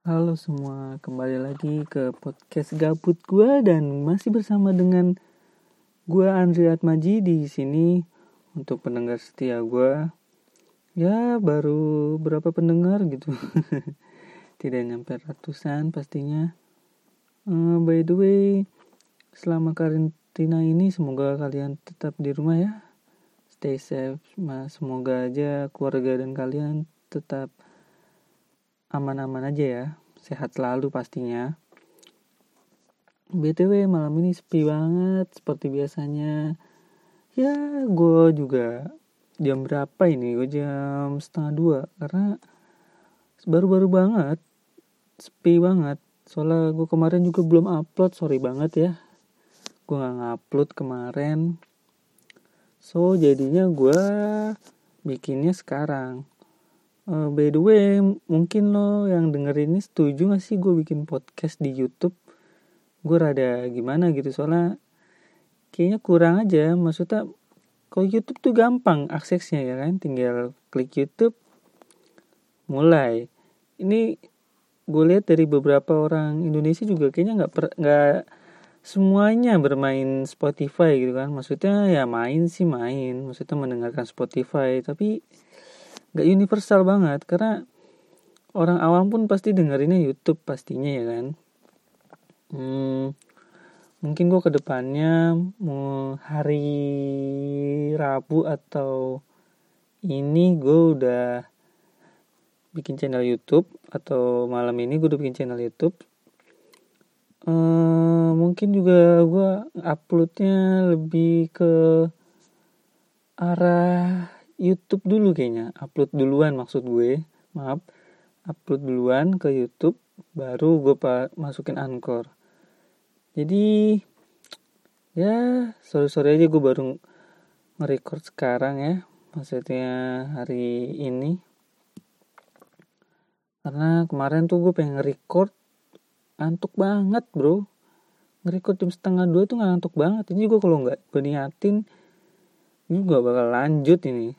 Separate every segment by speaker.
Speaker 1: Halo semua, kembali lagi ke podcast gabut gue dan masih bersama dengan gue Andri Atmaji di sini untuk pendengar setia gue. Ya baru berapa pendengar gitu, tidak nyampe ratusan pastinya. Uh, by the way, selama karantina ini semoga kalian tetap di rumah ya, stay safe. Semoga aja keluarga dan kalian tetap aman-aman aja ya. Sehat selalu pastinya. Btw malam ini sepi banget seperti biasanya. Ya gue juga jam berapa ini? Gue jam setengah dua karena baru-baru banget sepi banget. Soalnya gue kemarin juga belum upload sorry banget ya. Gue nggak ngupload kemarin. So jadinya gue bikinnya sekarang Uh, by the way, mungkin lo yang denger ini setuju gak sih gue bikin podcast di YouTube? Gue rada gimana gitu soalnya kayaknya kurang aja. Maksudnya kalau YouTube tuh gampang aksesnya ya kan, tinggal klik YouTube, mulai. Ini gue lihat dari beberapa orang Indonesia juga kayaknya nggak nggak semuanya bermain Spotify gitu kan. Maksudnya ya main sih main, maksudnya mendengarkan Spotify, tapi gak universal banget karena orang awam pun pasti dengerinnya YouTube pastinya ya kan? Hmm, mungkin gue ke depannya mau hari Rabu atau ini gue udah bikin channel YouTube atau malam ini gue udah bikin channel YouTube. Uh, mungkin juga gue uploadnya lebih ke arah YouTube dulu kayaknya. Upload duluan maksud gue. Maaf. Upload duluan ke YouTube baru gue masukin Anchor. Jadi ya sore sore aja gue baru nge-record sekarang ya. Maksudnya hari ini. Karena kemarin tuh gue pengen nge-record ngantuk banget bro. Nge-record jam setengah dua tuh ngantuk banget. Ini juga kalau nggak gue niatin bakal lanjut ini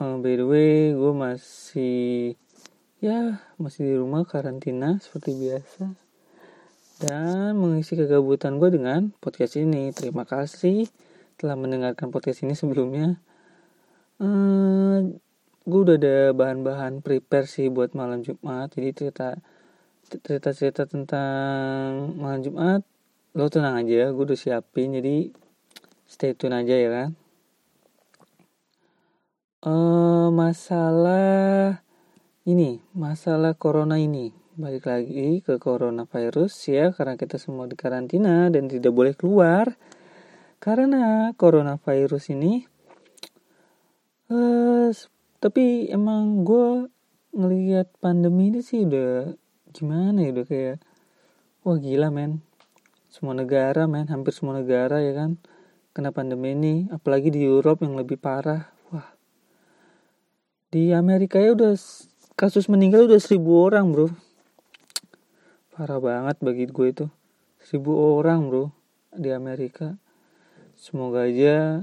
Speaker 1: uh, by the way gue masih ya masih di rumah karantina seperti biasa. Dan mengisi kegabutan gue dengan podcast ini. Terima kasih telah mendengarkan podcast ini sebelumnya. Uh, gue udah ada bahan-bahan prepare sih buat malam Jumat. Jadi cerita cerita-cerita tentang malam Jumat lo tenang aja gue udah siapin. Jadi stay tune aja ya kan uh, masalah ini, masalah corona ini. Balik lagi ke coronavirus ya, karena kita semua di karantina dan tidak boleh keluar. Karena coronavirus ini, uh, tapi emang gue ngelihat pandemi ini sih udah gimana ya, udah kayak, wah gila men. Semua negara men, hampir semua negara ya kan, kena pandemi ini. Apalagi di Eropa yang lebih parah, di Amerika ya udah kasus meninggal udah seribu orang bro. Parah banget bagi gue itu. Seribu orang bro di Amerika. Semoga aja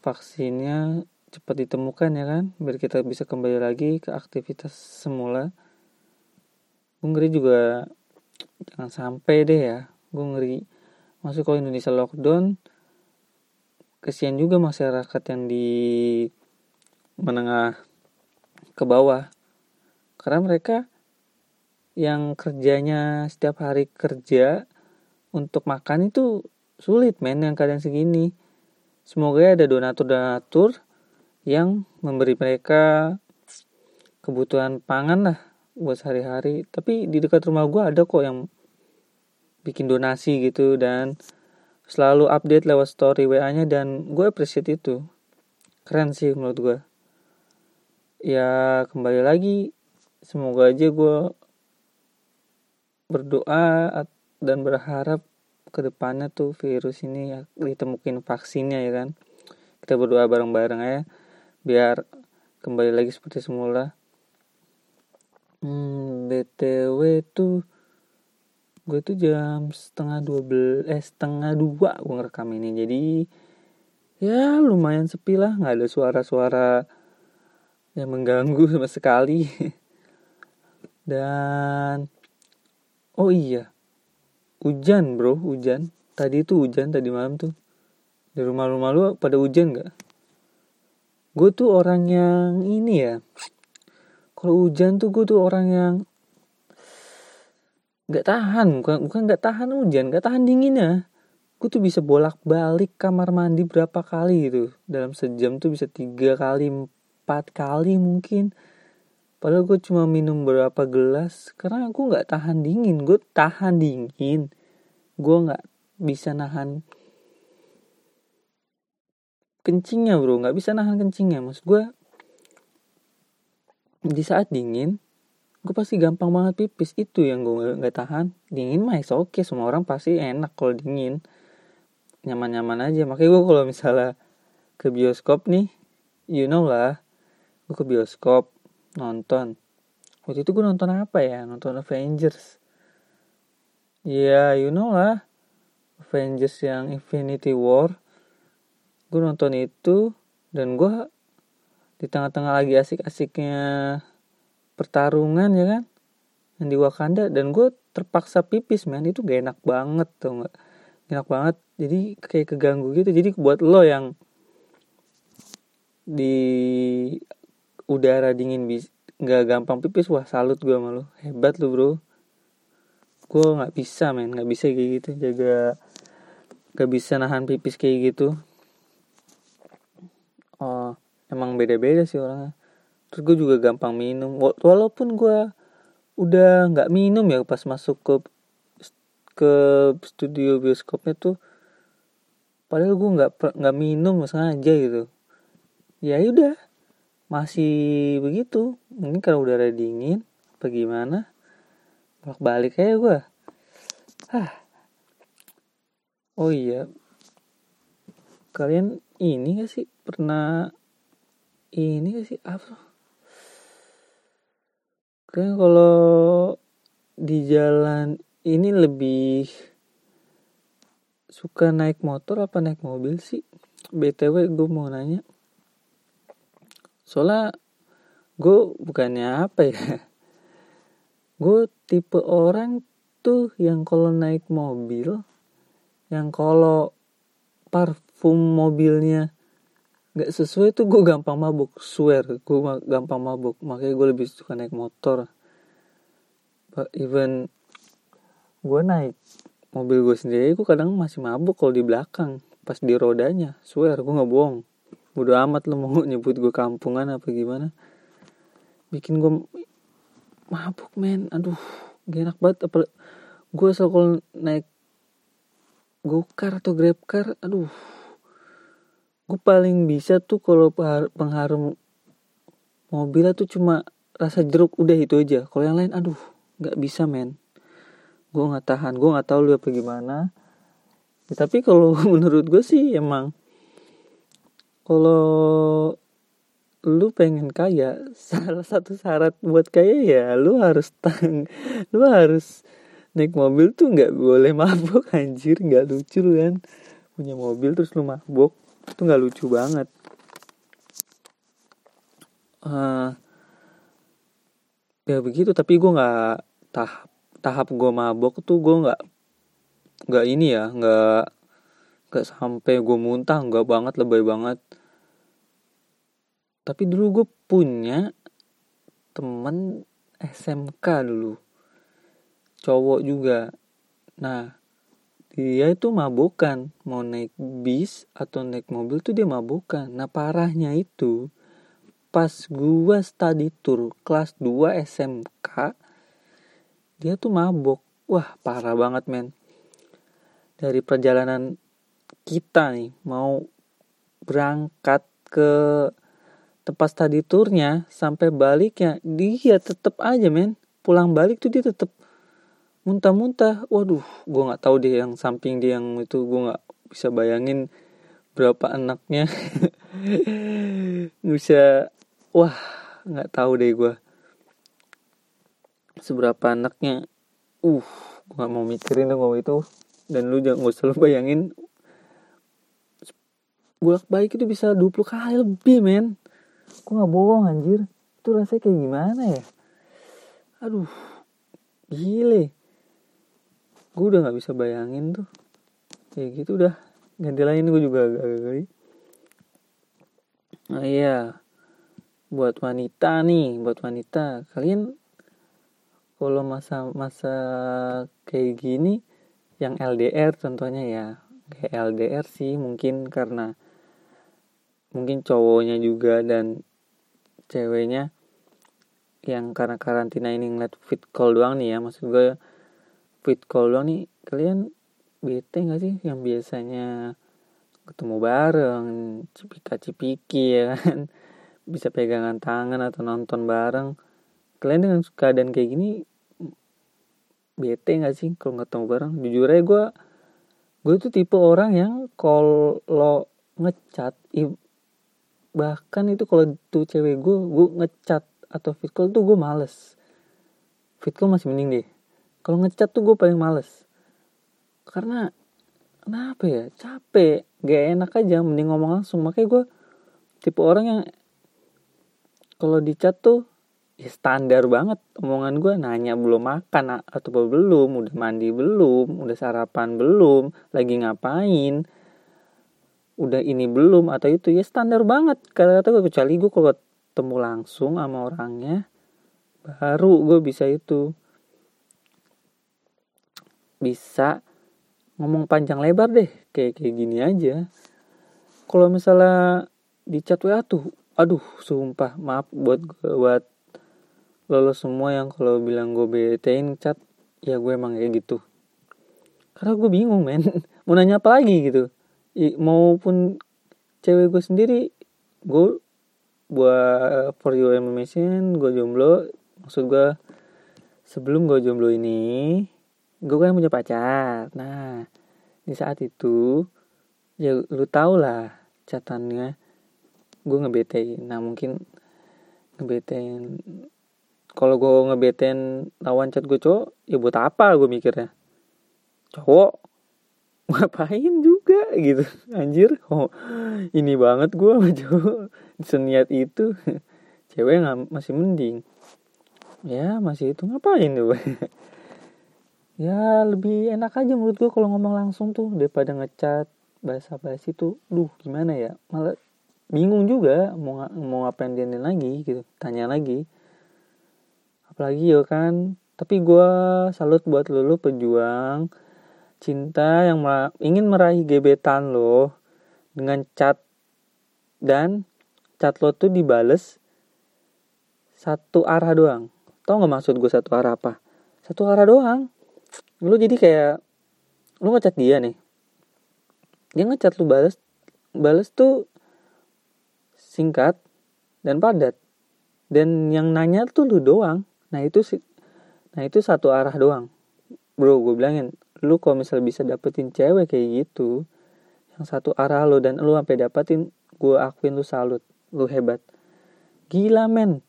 Speaker 1: vaksinnya cepat ditemukan ya kan biar kita bisa kembali lagi ke aktivitas semula. Gue ngeri juga jangan sampai deh ya. Gue ngeri. Masuk kalau Indonesia lockdown kesian juga masyarakat yang di menengah ke bawah. Karena mereka yang kerjanya setiap hari kerja untuk makan itu sulit men yang keadaan segini. Semoga ada donatur-donatur yang memberi mereka kebutuhan pangan lah buat sehari-hari. Tapi di dekat rumah gue ada kok yang bikin donasi gitu dan selalu update lewat story WA nya dan gue appreciate itu. Keren sih menurut gue ya kembali lagi. Semoga aja gue berdoa dan berharap ke depannya tuh virus ini ya ditemukin vaksinnya ya kan? Kita berdoa bareng-bareng ya biar kembali lagi seperti semula. Hmm, btw tuh gue tuh jam setengah dua eh setengah dua gue ngerekam ini. Jadi ya lumayan sepi lah nggak ada suara-suara yang mengganggu sama sekali. Dan oh iya hujan bro hujan. Tadi itu hujan tadi malam tuh. Di rumah-rumah lu pada hujan gak gue tuh orang yang ini ya. Kalau hujan tuh gue tuh orang yang nggak tahan bukan bukan nggak tahan hujan nggak tahan dinginnya. Gue tuh bisa bolak balik kamar mandi berapa kali gitu. Dalam sejam tuh bisa tiga kali empat kali mungkin. Padahal gue cuma minum berapa gelas. Karena aku nggak tahan dingin. Gue tahan dingin. Gue nggak bisa nahan kencingnya bro. Nggak bisa nahan kencingnya. Maksud gue di saat dingin gue pasti gampang banget pipis. Itu yang gue nggak tahan. Dingin mah oke okay. semua orang pasti enak kalau dingin. Nyaman-nyaman aja. Makanya gue kalau misalnya ke bioskop nih you know lah gue ke bioskop nonton. Waktu itu gue nonton apa ya? Nonton Avengers. Ya yeah, you know lah. Avengers yang Infinity War. Gue nonton itu dan gue di tengah-tengah lagi asik-asiknya pertarungan ya kan? Yang di Wakanda dan gue terpaksa pipis men. Itu gak enak banget tuh nggak? Enak banget. Jadi kayak keganggu gitu. Jadi buat lo yang di udara dingin bis nggak gampang pipis wah salut gue sama lo hebat lo bro. Gue nggak bisa men. Nggak bisa kayak gitu jaga nggak bisa nahan pipis kayak gitu. Oh emang beda-beda sih orangnya. Terus gue juga gampang minum. Walaupun gue udah nggak minum ya pas masuk ke ke studio bioskopnya tuh padahal gue nggak nggak minum sengaja gitu. Ya udah masih begitu. Mungkin karena udara dingin. Apa gimana? Bolak balik aja gue ah oh iya. Kalian ini gak sih? Pernah ini gak sih? Apa? Kayaknya kalau di jalan ini lebih suka naik motor apa naik mobil sih? BTW gue mau nanya. Soalnya gue bukannya apa ya. Gue tipe orang tuh yang kalau naik mobil, yang kalau parfum mobilnya nggak sesuai tuh gue gampang mabuk. Swear gue gampang mabuk. Makanya gue lebih suka naik motor. But even gue naik mobil gue sendiri gue kadang masih mabuk kalau di belakang pas di rodanya. Swear gue nggak bohong bodo amat lo mau nyebut gue kampungan apa gimana. Bikin gue mabuk men. Aduh gak enak banget. Apa gue selalu naik gokar atau grab car aduh. Gue paling bisa tuh kalau pengharum mobil tuh cuma rasa jeruk udah itu aja. Kalau yang lain aduh nggak bisa men. Gue nggak tahan. Gue nggak tahu lu apa gimana. Ya, tapi kalau menurut gue sih emang kalau lu pengen kaya salah satu syarat buat kaya ya lu harus tang lu harus naik mobil tuh nggak boleh mabuk anjir nggak lucu kan? Punya mobil terus lu mabuk itu nggak lucu banget. Uh, ya begitu tapi gue nggak tahap tahap gue mabok tuh gue nggak nggak ini ya nggak nggak sampai gue muntah nggak banget lebay banget tapi dulu gue punya temen SMK dulu. Cowok juga. Nah dia itu mabukan. Mau naik bis atau naik mobil tuh dia mabukan. Nah parahnya itu pas gua study tour kelas 2 SMK dia tuh mabuk wah parah banget men. Dari perjalanan kita nih mau berangkat ke tempat study tournya sampai baliknya dia tetap aja men. Pulang balik tuh dia tetap muntah-muntah. Waduh gue nggak tahu deh yang samping dia yang itu gue nggak bisa bayangin berapa anaknya. Bisa wah nggak tahu deh gue seberapa anaknya uh gue nggak mau mikirin dong itu. Dan lu jangan gak usah lu bayangin bolak balik itu bisa 20 kali lebih men gue nggak bohong anjir? Itu rasanya kayak gimana ya? Aduh gile. Gue udah nggak bisa bayangin tuh. Kayak gitu udah ganti lain gue juga agak geli. Nah iya. Buat wanita nih buat wanita. Kalian kalau masa-masa kayak gini yang LDR contohnya ya. Kayak LDR sih mungkin karena mungkin cowoknya juga dan ceweknya yang karena karantina ini ngeliat fit call doang nih ya. Maksud gue fit call doang nih kalian bete gak sih? Yang biasanya ketemu bareng cipika cipiki ya kan. Bisa pegangan tangan atau nonton bareng. Kalian dengan keadaan kayak gini bete gak sih kalau ketemu bareng? Jujur aja gue gue tuh tipe orang yang kalau ngecat bahkan itu kalau tuh cewek gue gue ngecat atau fit call tuh gue males. Fit call masih mending deh. Kalau ngecat tuh gue paling males. Karena kenapa ya? Capek. Gak enak aja mending ngomong langsung. Makanya gue tipe orang yang kalau di chat tuh ya standar banget omongan gue nanya belum makan atau belum udah mandi belum udah sarapan belum lagi ngapain udah ini belum atau itu ya standar banget kata-kata gue kecuali gue kalau ketemu langsung sama orangnya baru gue bisa itu. Bisa ngomong panjang lebar deh kayak kayak gini aja. Kalau misalnya di chat WA tuh aduh sumpah maaf buat buat lo semua yang kalau bilang gue betein chat ya gue emang kayak gitu. Karena gue bingung men. Mau nanya apa lagi gitu maupun cewek gue sendiri gue buat for your information gue jomblo. Maksud gue sebelum gue jomblo ini gue kan punya pacar. Nah di saat itu ya lu tau lah catatannya. Gue ngebetain nah mungkin ngebetain kalau gue ngebetain lawan chat gue cowok ya buat apa gue mikirnya? Cowok? Ngapain juga gitu. Anjir oh ini banget gue cowok seniat itu. Cewek nggak masih mending. Ya masih itu ngapain tuh ya lebih enak aja menurut gue kalau ngomong langsung tuh daripada ngecat bahasa basi tuh duh gimana ya? Malah bingung juga mau mau ngapain dia lagi gitu. Tanya lagi. Apalagi ya kan? Tapi gue salut buat lo pejuang cinta yang ingin meraih gebetan lo dengan cat dan cat lo tuh dibales satu arah doang. Tau nggak maksud gue satu arah apa? Satu arah doang. Lo jadi kayak lo ngecat dia nih. Dia ngecat lo bales bales tuh singkat dan padat. Dan yang nanya tuh lu doang. Nah itu nah itu satu arah doang. Bro, gue bilangin, lu kalau misal bisa dapetin cewek kayak gitu yang satu arah lo dan lu sampai dapetin gue akuin lu salut lu hebat. Gila men.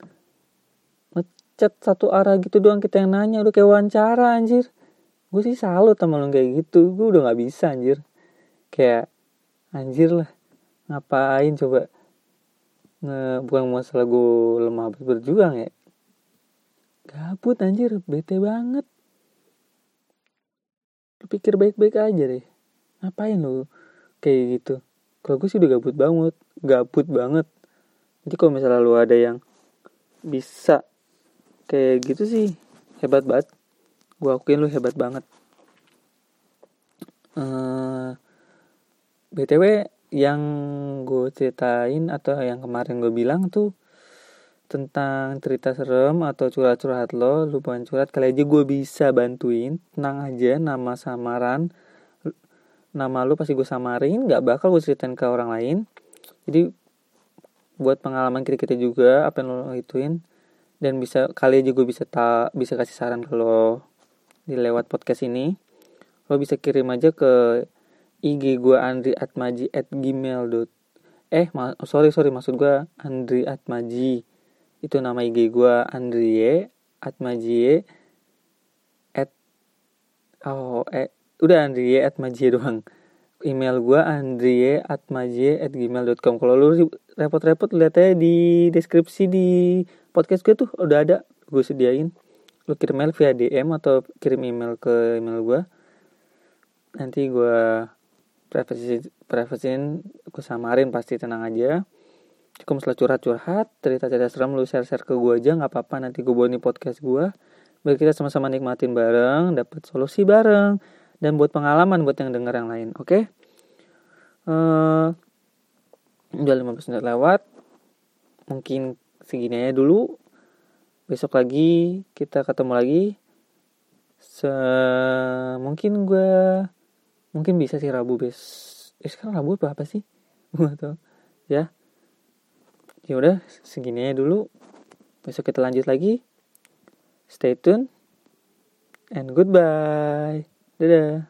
Speaker 1: Ngechat satu arah gitu doang kita yang nanya udah kayak wawancara anjir. Gue sih salut sama lu kayak gitu gue udah nggak bisa anjir. Kayak anjir lah ngapain coba? Nge bukan masalah gue lemah berjuang ya. Gabut anjir bete banget pikir baik-baik aja deh. Ngapain lu kayak gitu? Kalau gue sih udah gabut banget gabut banget. Jadi kalau misalnya lu ada yang bisa kayak gitu sih hebat banget. Gue akuin lu hebat banget. Uh, btw yang gue ceritain atau yang kemarin gue bilang tuh tentang cerita serem atau curhat-curhat lo, lu pengen curhat kali aja gue bisa bantuin. Tenang aja, nama samaran, nama lu pasti gue samarin, nggak bakal gue ceritain ke orang lain. Jadi buat pengalaman kita kita juga apa yang lo ituin dan bisa kali aja gue bisa tak bisa kasih saran ke lo di lewat podcast ini lo bisa kirim aja ke IG gue Andri Atmaji at gmail. Eh, sorry sorry maksud gue Andri Atmaji itu nama IG gue Andrie Atmajie at oh eh udah Andrie Atmajie doang. Email gue Andrie Atmajie at gmail.com kalau lu repot-repot lihat aja di deskripsi di podcast gue tuh udah ada. Gue sediain. Lu kirim mail via DM atau kirim email ke email gue nanti gue privasi privasiin gue samarin pasti tenang aja cukup masalah curhat-curhat cerita-cerita serem lu share-share ke gue aja nggak apa-apa. Nanti gue nih podcast gue biar kita sama-sama nikmatin bareng dapat solusi bareng. Dan buat pengalaman buat yang denger yang lain oke? Okay? uh, udah 15 menit lewat. Mungkin segini aja dulu. Besok lagi kita ketemu lagi. Se mungkin gue mungkin bisa sih Rabu bes eh sekarang Rabu apa apa sih gue tau ya ya udah segini aja dulu. Besok kita lanjut lagi. Stay tune and goodbye. Dadah